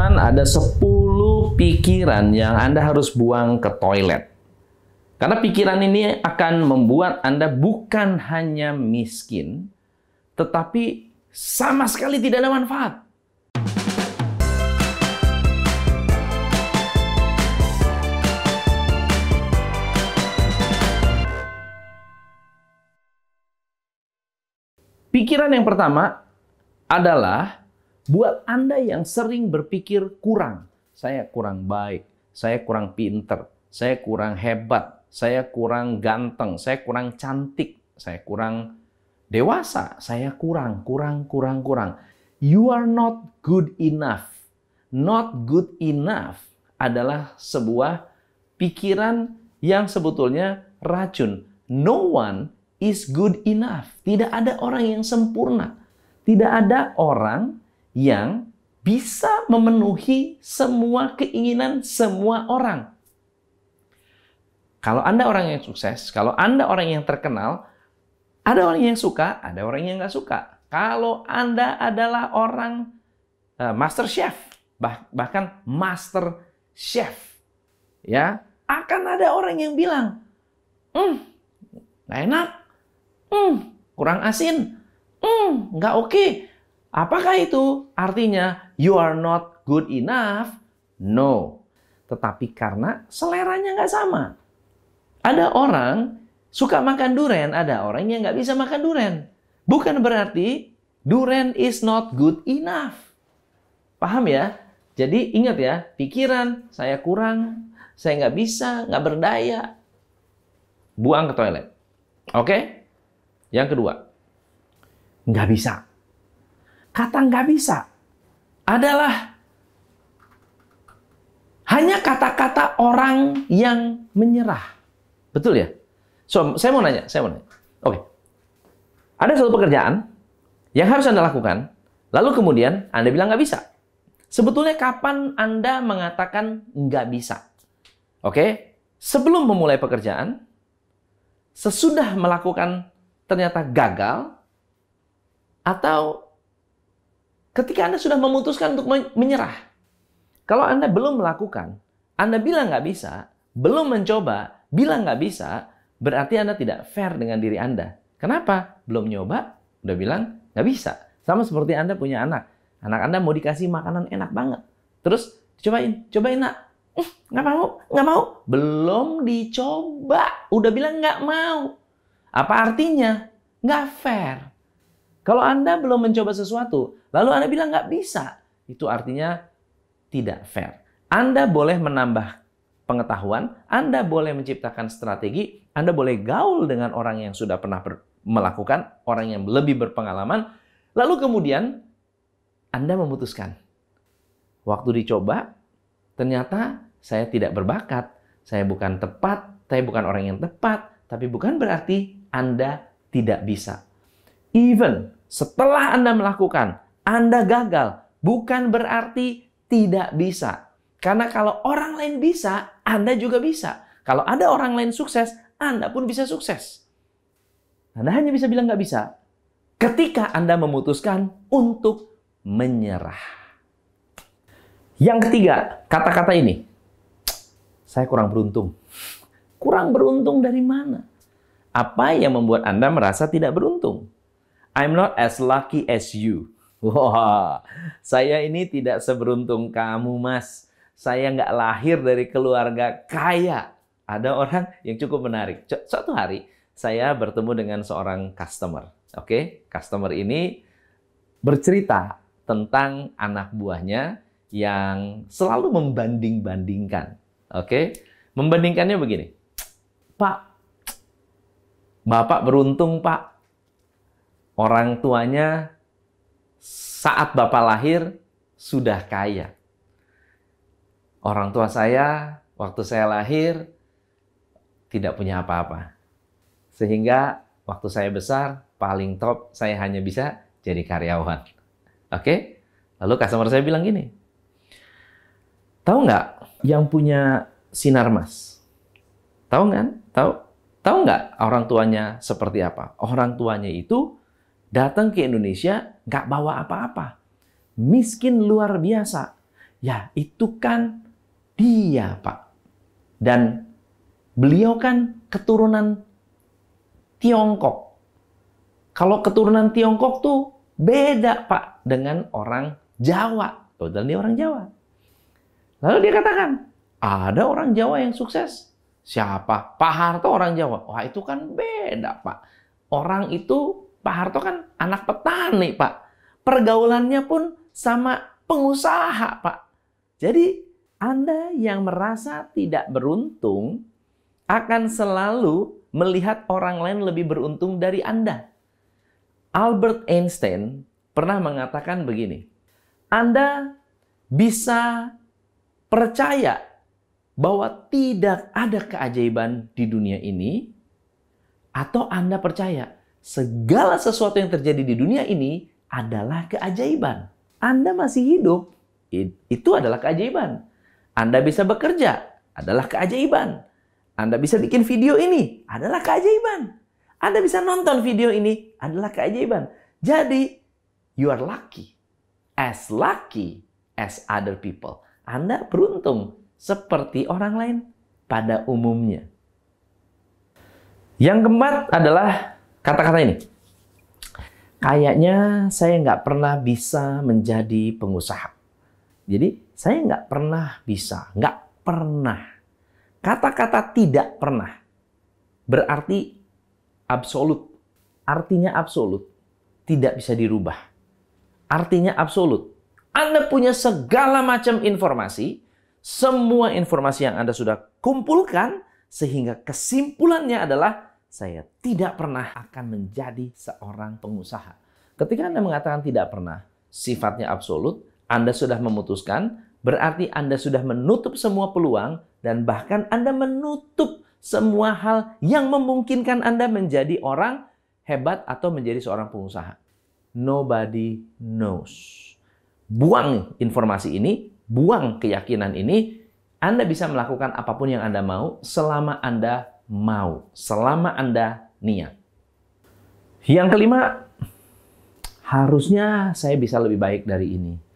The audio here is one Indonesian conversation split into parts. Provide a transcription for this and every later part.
teman-teman, ada 10 pikiran yang Anda harus buang ke toilet. Karena pikiran ini akan membuat Anda bukan hanya miskin, tetapi sama sekali tidak ada manfaat. Pikiran yang pertama adalah buat Anda yang sering berpikir kurang. Saya kurang baik, saya kurang pinter, saya kurang hebat, saya kurang ganteng, saya kurang cantik, saya kurang dewasa, saya kurang, kurang, kurang, kurang. You are not good enough. Not good enough adalah sebuah pikiran yang sebetulnya racun. No one is good enough. Tidak ada orang yang sempurna. Tidak ada orang yang bisa memenuhi semua keinginan semua orang. Kalau Anda orang yang sukses, kalau Anda orang yang terkenal, ada orang yang suka, ada orang yang nggak suka. Kalau Anda adalah orang uh, master chef, bah bahkan master chef, ya akan ada orang yang bilang, hmm, nggak enak, hmm, kurang asin, hmm, nggak oke. Okay. Apakah itu artinya you are not good enough? No. Tetapi karena seleranya nggak sama. Ada orang suka makan durian, ada orang yang nggak bisa makan durian. Bukan berarti durian is not good enough. Paham ya? Jadi ingat ya, pikiran saya kurang, saya nggak bisa, nggak berdaya, buang ke toilet. Oke? Yang kedua, nggak bisa. Kata nggak bisa adalah hanya kata-kata orang yang menyerah. Betul ya? So, saya mau nanya, saya mau nanya. Oke. Ada satu pekerjaan yang harus Anda lakukan, lalu kemudian Anda bilang nggak bisa. Sebetulnya kapan Anda mengatakan nggak bisa? Oke, sebelum memulai pekerjaan, sesudah melakukan ternyata gagal, atau ketika Anda sudah memutuskan untuk menyerah. Kalau Anda belum melakukan, Anda bilang nggak bisa, belum mencoba, bilang nggak bisa, berarti Anda tidak fair dengan diri Anda. Kenapa? Belum nyoba, udah bilang nggak bisa. Sama seperti Anda punya anak. Anak Anda mau dikasih makanan enak banget. Terus cobain, cobain nak. Eh, nggak mau, nggak mau. Belum dicoba, udah bilang nggak mau. Apa artinya? Nggak fair. Kalau Anda belum mencoba sesuatu, lalu Anda bilang nggak bisa, itu artinya tidak fair. Anda boleh menambah pengetahuan, Anda boleh menciptakan strategi, Anda boleh gaul dengan orang yang sudah pernah melakukan, orang yang lebih berpengalaman, lalu kemudian Anda memutuskan. Waktu dicoba, ternyata saya tidak berbakat, saya bukan tepat, saya bukan orang yang tepat, tapi bukan berarti Anda tidak bisa. Even setelah Anda melakukan, Anda gagal, bukan berarti tidak bisa. Karena kalau orang lain bisa, Anda juga bisa. Kalau ada orang lain sukses, Anda pun bisa sukses. Anda hanya bisa bilang nggak bisa ketika Anda memutuskan untuk menyerah. Yang ketiga, kata-kata ini. Saya kurang beruntung. Kurang beruntung dari mana? Apa yang membuat Anda merasa tidak beruntung? I'm not as lucky as you. Wah, saya ini tidak seberuntung kamu, Mas. Saya nggak lahir dari keluarga kaya. Ada orang yang cukup menarik. Suatu hari, saya bertemu dengan seorang customer. Oke, okay? customer ini bercerita tentang anak buahnya yang selalu membanding-bandingkan. Oke, okay? membandingkannya begini. Pak, Bapak beruntung, Pak. Orang tuanya saat Bapak lahir sudah kaya. Orang tua saya waktu saya lahir tidak punya apa-apa. Sehingga waktu saya besar, paling top saya hanya bisa jadi karyawan. Oke? Lalu customer saya bilang gini, tahu nggak yang punya sinar mas? Tahu nggak? Tahu? Tahu nggak orang tuanya seperti apa? Orang tuanya itu datang ke Indonesia nggak bawa apa-apa. Miskin luar biasa. Ya, itu kan dia, Pak. Dan beliau kan keturunan Tiongkok. Kalau keturunan Tiongkok tuh beda, Pak, dengan orang Jawa. Padahal dia orang Jawa. Lalu dia katakan, ada orang Jawa yang sukses. Siapa? Pak Harto orang Jawa. Wah itu kan beda, Pak. Orang itu, Pak Harto kan anak petani, Pak. Pergaulannya pun sama pengusaha, Pak. Jadi Anda yang merasa tidak beruntung akan selalu melihat orang lain lebih beruntung dari Anda. Albert Einstein pernah mengatakan begini, Anda bisa percaya bahwa tidak ada keajaiban di dunia ini, atau Anda percaya segala sesuatu yang terjadi di dunia ini adalah keajaiban. Anda masih hidup, itu adalah keajaiban. Anda bisa bekerja, adalah keajaiban. Anda bisa bikin video ini, adalah keajaiban. Anda bisa nonton video ini, adalah keajaiban. Jadi, you are lucky. As lucky as other people. Anda beruntung seperti orang lain pada umumnya. Yang keempat adalah kata-kata ini. Kayaknya saya nggak pernah bisa menjadi pengusaha. Jadi saya nggak pernah bisa, nggak pernah. Kata-kata tidak pernah berarti absolut. Artinya absolut, tidak bisa dirubah. Artinya absolut. Anda punya segala macam informasi, semua informasi yang Anda sudah kumpulkan, sehingga kesimpulannya adalah saya tidak pernah akan menjadi seorang pengusaha. Ketika Anda mengatakan tidak pernah, sifatnya absolut, anda sudah memutuskan, berarti Anda sudah menutup semua peluang dan bahkan Anda menutup semua hal yang memungkinkan Anda menjadi orang hebat atau menjadi seorang pengusaha. Nobody knows. Buang informasi ini, buang keyakinan ini, Anda bisa melakukan apa pun yang Anda mau selama Anda mau, selama Anda niat. Yang kelima, harusnya saya bisa lebih baik dari ini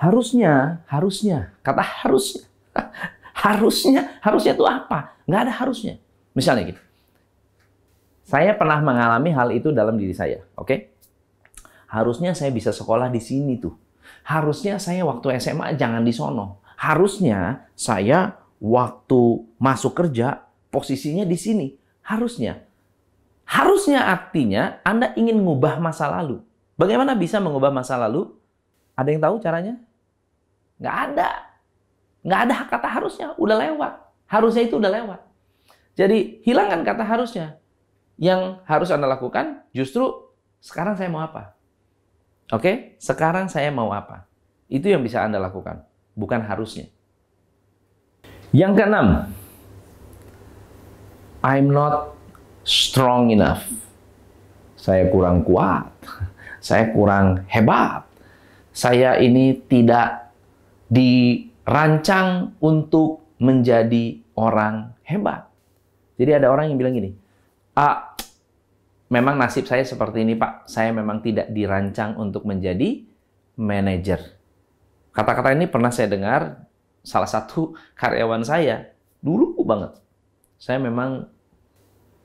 Harusnya, harusnya, kata harusnya. harusnya, harusnya itu apa? Nggak ada harusnya. Misalnya gitu. Saya pernah mengalami hal itu dalam diri saya, oke? Okay? Harusnya saya bisa sekolah di sini tuh. Harusnya saya waktu SMA jangan di sono. Harusnya saya waktu masuk kerja posisinya di sini. Harusnya. Harusnya artinya Anda ingin mengubah masa lalu. Bagaimana bisa mengubah masa lalu? Ada yang tahu caranya? Nggak ada. Nggak ada kata harusnya. Udah lewat. Harusnya itu udah lewat. Jadi hilangkan kata harusnya. Yang harus Anda lakukan justru sekarang saya mau apa? Oke, sekarang saya mau apa? Itu yang bisa Anda lakukan, bukan harusnya. Yang keenam, I'm not strong enough. Saya kurang kuat. Saya kurang hebat. Saya ini tidak dirancang untuk menjadi orang hebat. Jadi ada orang yang bilang gini, ah, memang nasib saya seperti ini Pak, saya memang tidak dirancang untuk menjadi manajer. Kata-kata ini pernah saya dengar salah satu karyawan saya dulu banget. Saya memang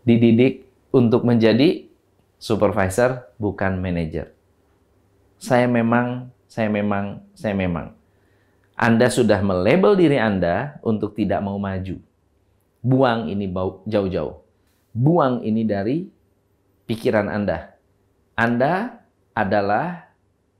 dididik untuk menjadi supervisor bukan manajer. Saya memang, saya memang, saya memang. Anda sudah melabel diri Anda untuk tidak mau maju. Buang ini jauh-jauh. Buang ini dari pikiran Anda. Anda adalah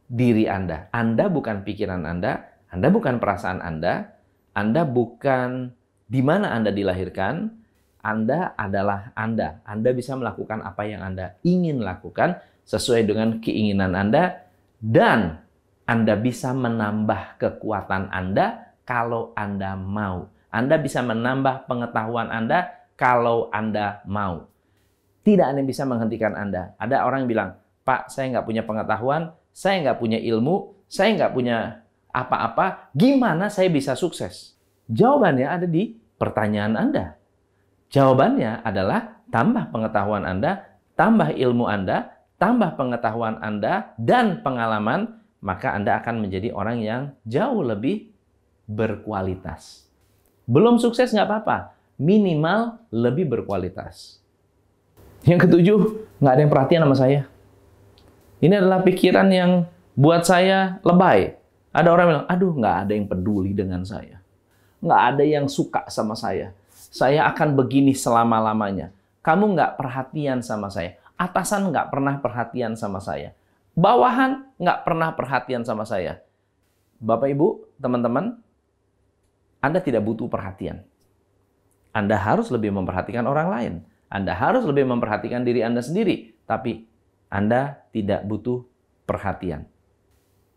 diri Anda. Anda bukan pikiran Anda, Anda bukan perasaan Anda, Anda bukan di mana Anda dilahirkan, Anda adalah Anda. Anda bisa melakukan apa yang Anda ingin lakukan sesuai dengan keinginan Anda dan anda bisa menambah kekuatan Anda kalau Anda mau. Anda bisa menambah pengetahuan Anda kalau Anda mau. Tidak ada yang bisa menghentikan Anda. Ada orang yang bilang, Pak, saya nggak punya pengetahuan, saya nggak punya ilmu, saya nggak punya apa-apa, gimana saya bisa sukses? Jawabannya ada di pertanyaan Anda. Jawabannya adalah tambah pengetahuan Anda, tambah ilmu Anda, tambah pengetahuan Anda, dan pengalaman maka Anda akan menjadi orang yang jauh lebih berkualitas. Belum sukses nggak apa-apa, minimal lebih berkualitas. Yang ketujuh, nggak ada yang perhatian sama saya. Ini adalah pikiran yang buat saya lebay. Ada orang bilang, aduh nggak ada yang peduli dengan saya. Nggak ada yang suka sama saya. Saya akan begini selama-lamanya. Kamu nggak perhatian sama saya. Atasan nggak pernah perhatian sama saya. Bawahan nggak pernah perhatian sama saya. Bapak Ibu, teman-teman, Anda tidak butuh perhatian. Anda harus lebih memperhatikan orang lain. Anda harus lebih memperhatikan diri Anda sendiri. Tapi Anda tidak butuh perhatian.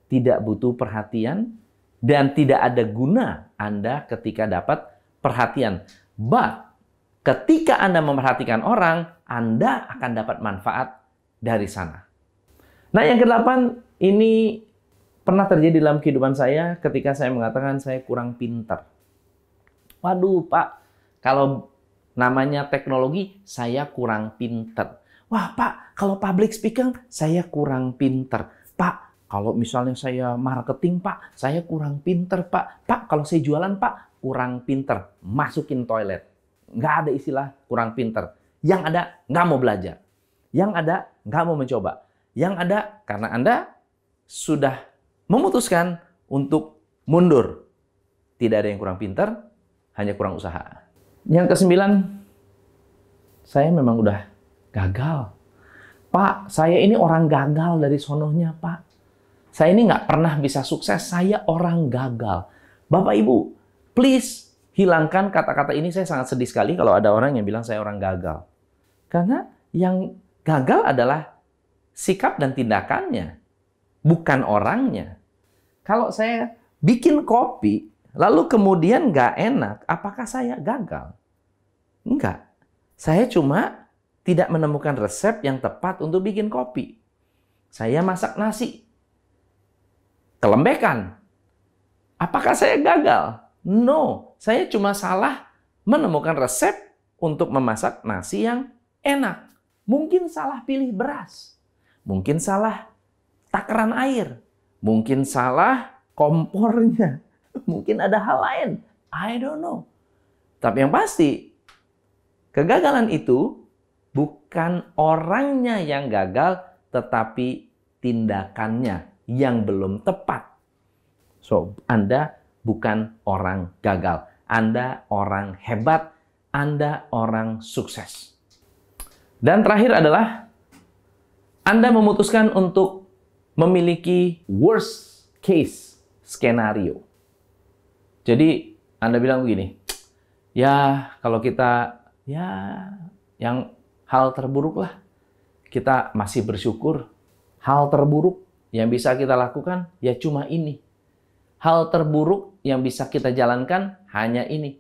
Tidak butuh perhatian dan tidak ada guna Anda ketika dapat perhatian. But ketika Anda memperhatikan orang, Anda akan dapat manfaat dari sana. Nah, yang kedelapan ini pernah terjadi dalam kehidupan saya ketika saya mengatakan saya kurang pintar. Waduh, Pak, kalau namanya teknologi, saya kurang pinter. Wah, Pak, kalau public speaking, saya kurang pinter. Pak, kalau misalnya saya marketing, Pak, saya kurang pinter, Pak. Pak, kalau saya jualan, Pak, kurang pinter. Masukin toilet. Nggak ada istilah kurang pinter. Yang ada, nggak mau belajar. Yang ada, nggak mau mencoba. Yang ada, karena Anda sudah memutuskan untuk mundur. Tidak ada yang kurang pinter, hanya kurang usaha. Yang kesembilan, saya memang udah gagal. Pak, saya ini orang gagal dari sononya, Pak. Saya ini nggak pernah bisa sukses, saya orang gagal. Bapak Ibu, please hilangkan kata-kata ini. Saya sangat sedih sekali kalau ada orang yang bilang saya orang gagal. Karena yang gagal adalah sikap dan tindakannya, bukan orangnya. Kalau saya bikin kopi, lalu kemudian nggak enak, apakah saya gagal? Enggak. Saya cuma tidak menemukan resep yang tepat untuk bikin kopi. Saya masak nasi. Kelembekan. Apakah saya gagal? No, saya cuma salah menemukan resep untuk memasak nasi yang enak. Mungkin salah pilih beras. Mungkin salah takaran air. Mungkin salah kompornya. Mungkin ada hal lain. I don't know. Tapi yang pasti, Kegagalan itu bukan orangnya yang gagal, tetapi tindakannya yang belum tepat. So, Anda bukan orang gagal. Anda orang hebat, Anda orang sukses. Dan terakhir adalah Anda memutuskan untuk memiliki worst case skenario. Jadi Anda bilang begini, ya kalau kita ya yang hal terburuk lah. Kita masih bersyukur. Hal terburuk yang bisa kita lakukan ya cuma ini. Hal terburuk yang bisa kita jalankan hanya ini.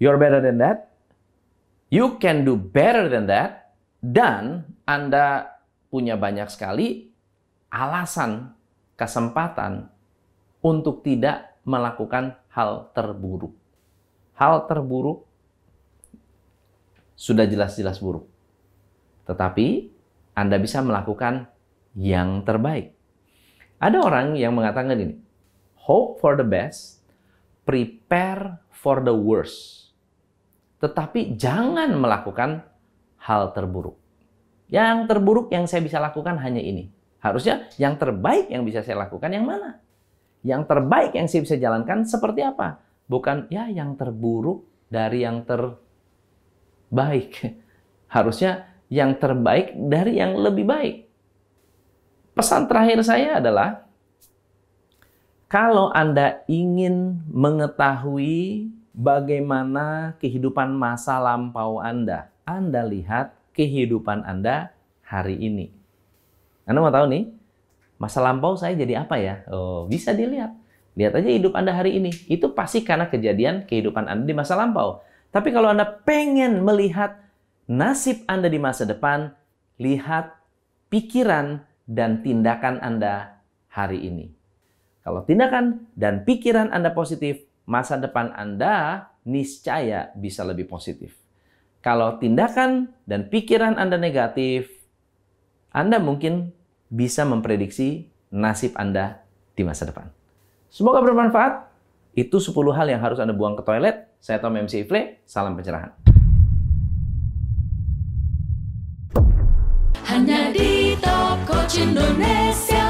You're better than that. You can do better than that. Dan Anda punya banyak sekali alasan, kesempatan untuk tidak melakukan hal terburuk. Hal terburuk sudah jelas-jelas buruk. Tetapi Anda bisa melakukan yang terbaik. Ada orang yang mengatakan ini, hope for the best, prepare for the worst. Tetapi jangan melakukan hal terburuk. Yang terburuk yang saya bisa lakukan hanya ini. Harusnya yang terbaik yang bisa saya lakukan yang mana? Yang terbaik yang saya bisa jalankan seperti apa? Bukan ya yang terburuk dari yang ter baik. Harusnya yang terbaik dari yang lebih baik. Pesan terakhir saya adalah, kalau Anda ingin mengetahui bagaimana kehidupan masa lampau Anda, Anda lihat kehidupan Anda hari ini. Anda mau tahu nih, masa lampau saya jadi apa ya? Oh, bisa dilihat. Lihat aja hidup Anda hari ini. Itu pasti karena kejadian kehidupan Anda di masa lampau. Tapi kalau Anda pengen melihat nasib Anda di masa depan, lihat pikiran dan tindakan Anda hari ini. Kalau tindakan dan pikiran Anda positif, masa depan Anda niscaya bisa lebih positif. Kalau tindakan dan pikiran Anda negatif, Anda mungkin bisa memprediksi nasib Anda di masa depan. Semoga bermanfaat. Itu 10 hal yang harus Anda buang ke toilet. Saya Tom MC Ifle, salam pencerahan. Hanya di Top Indonesia.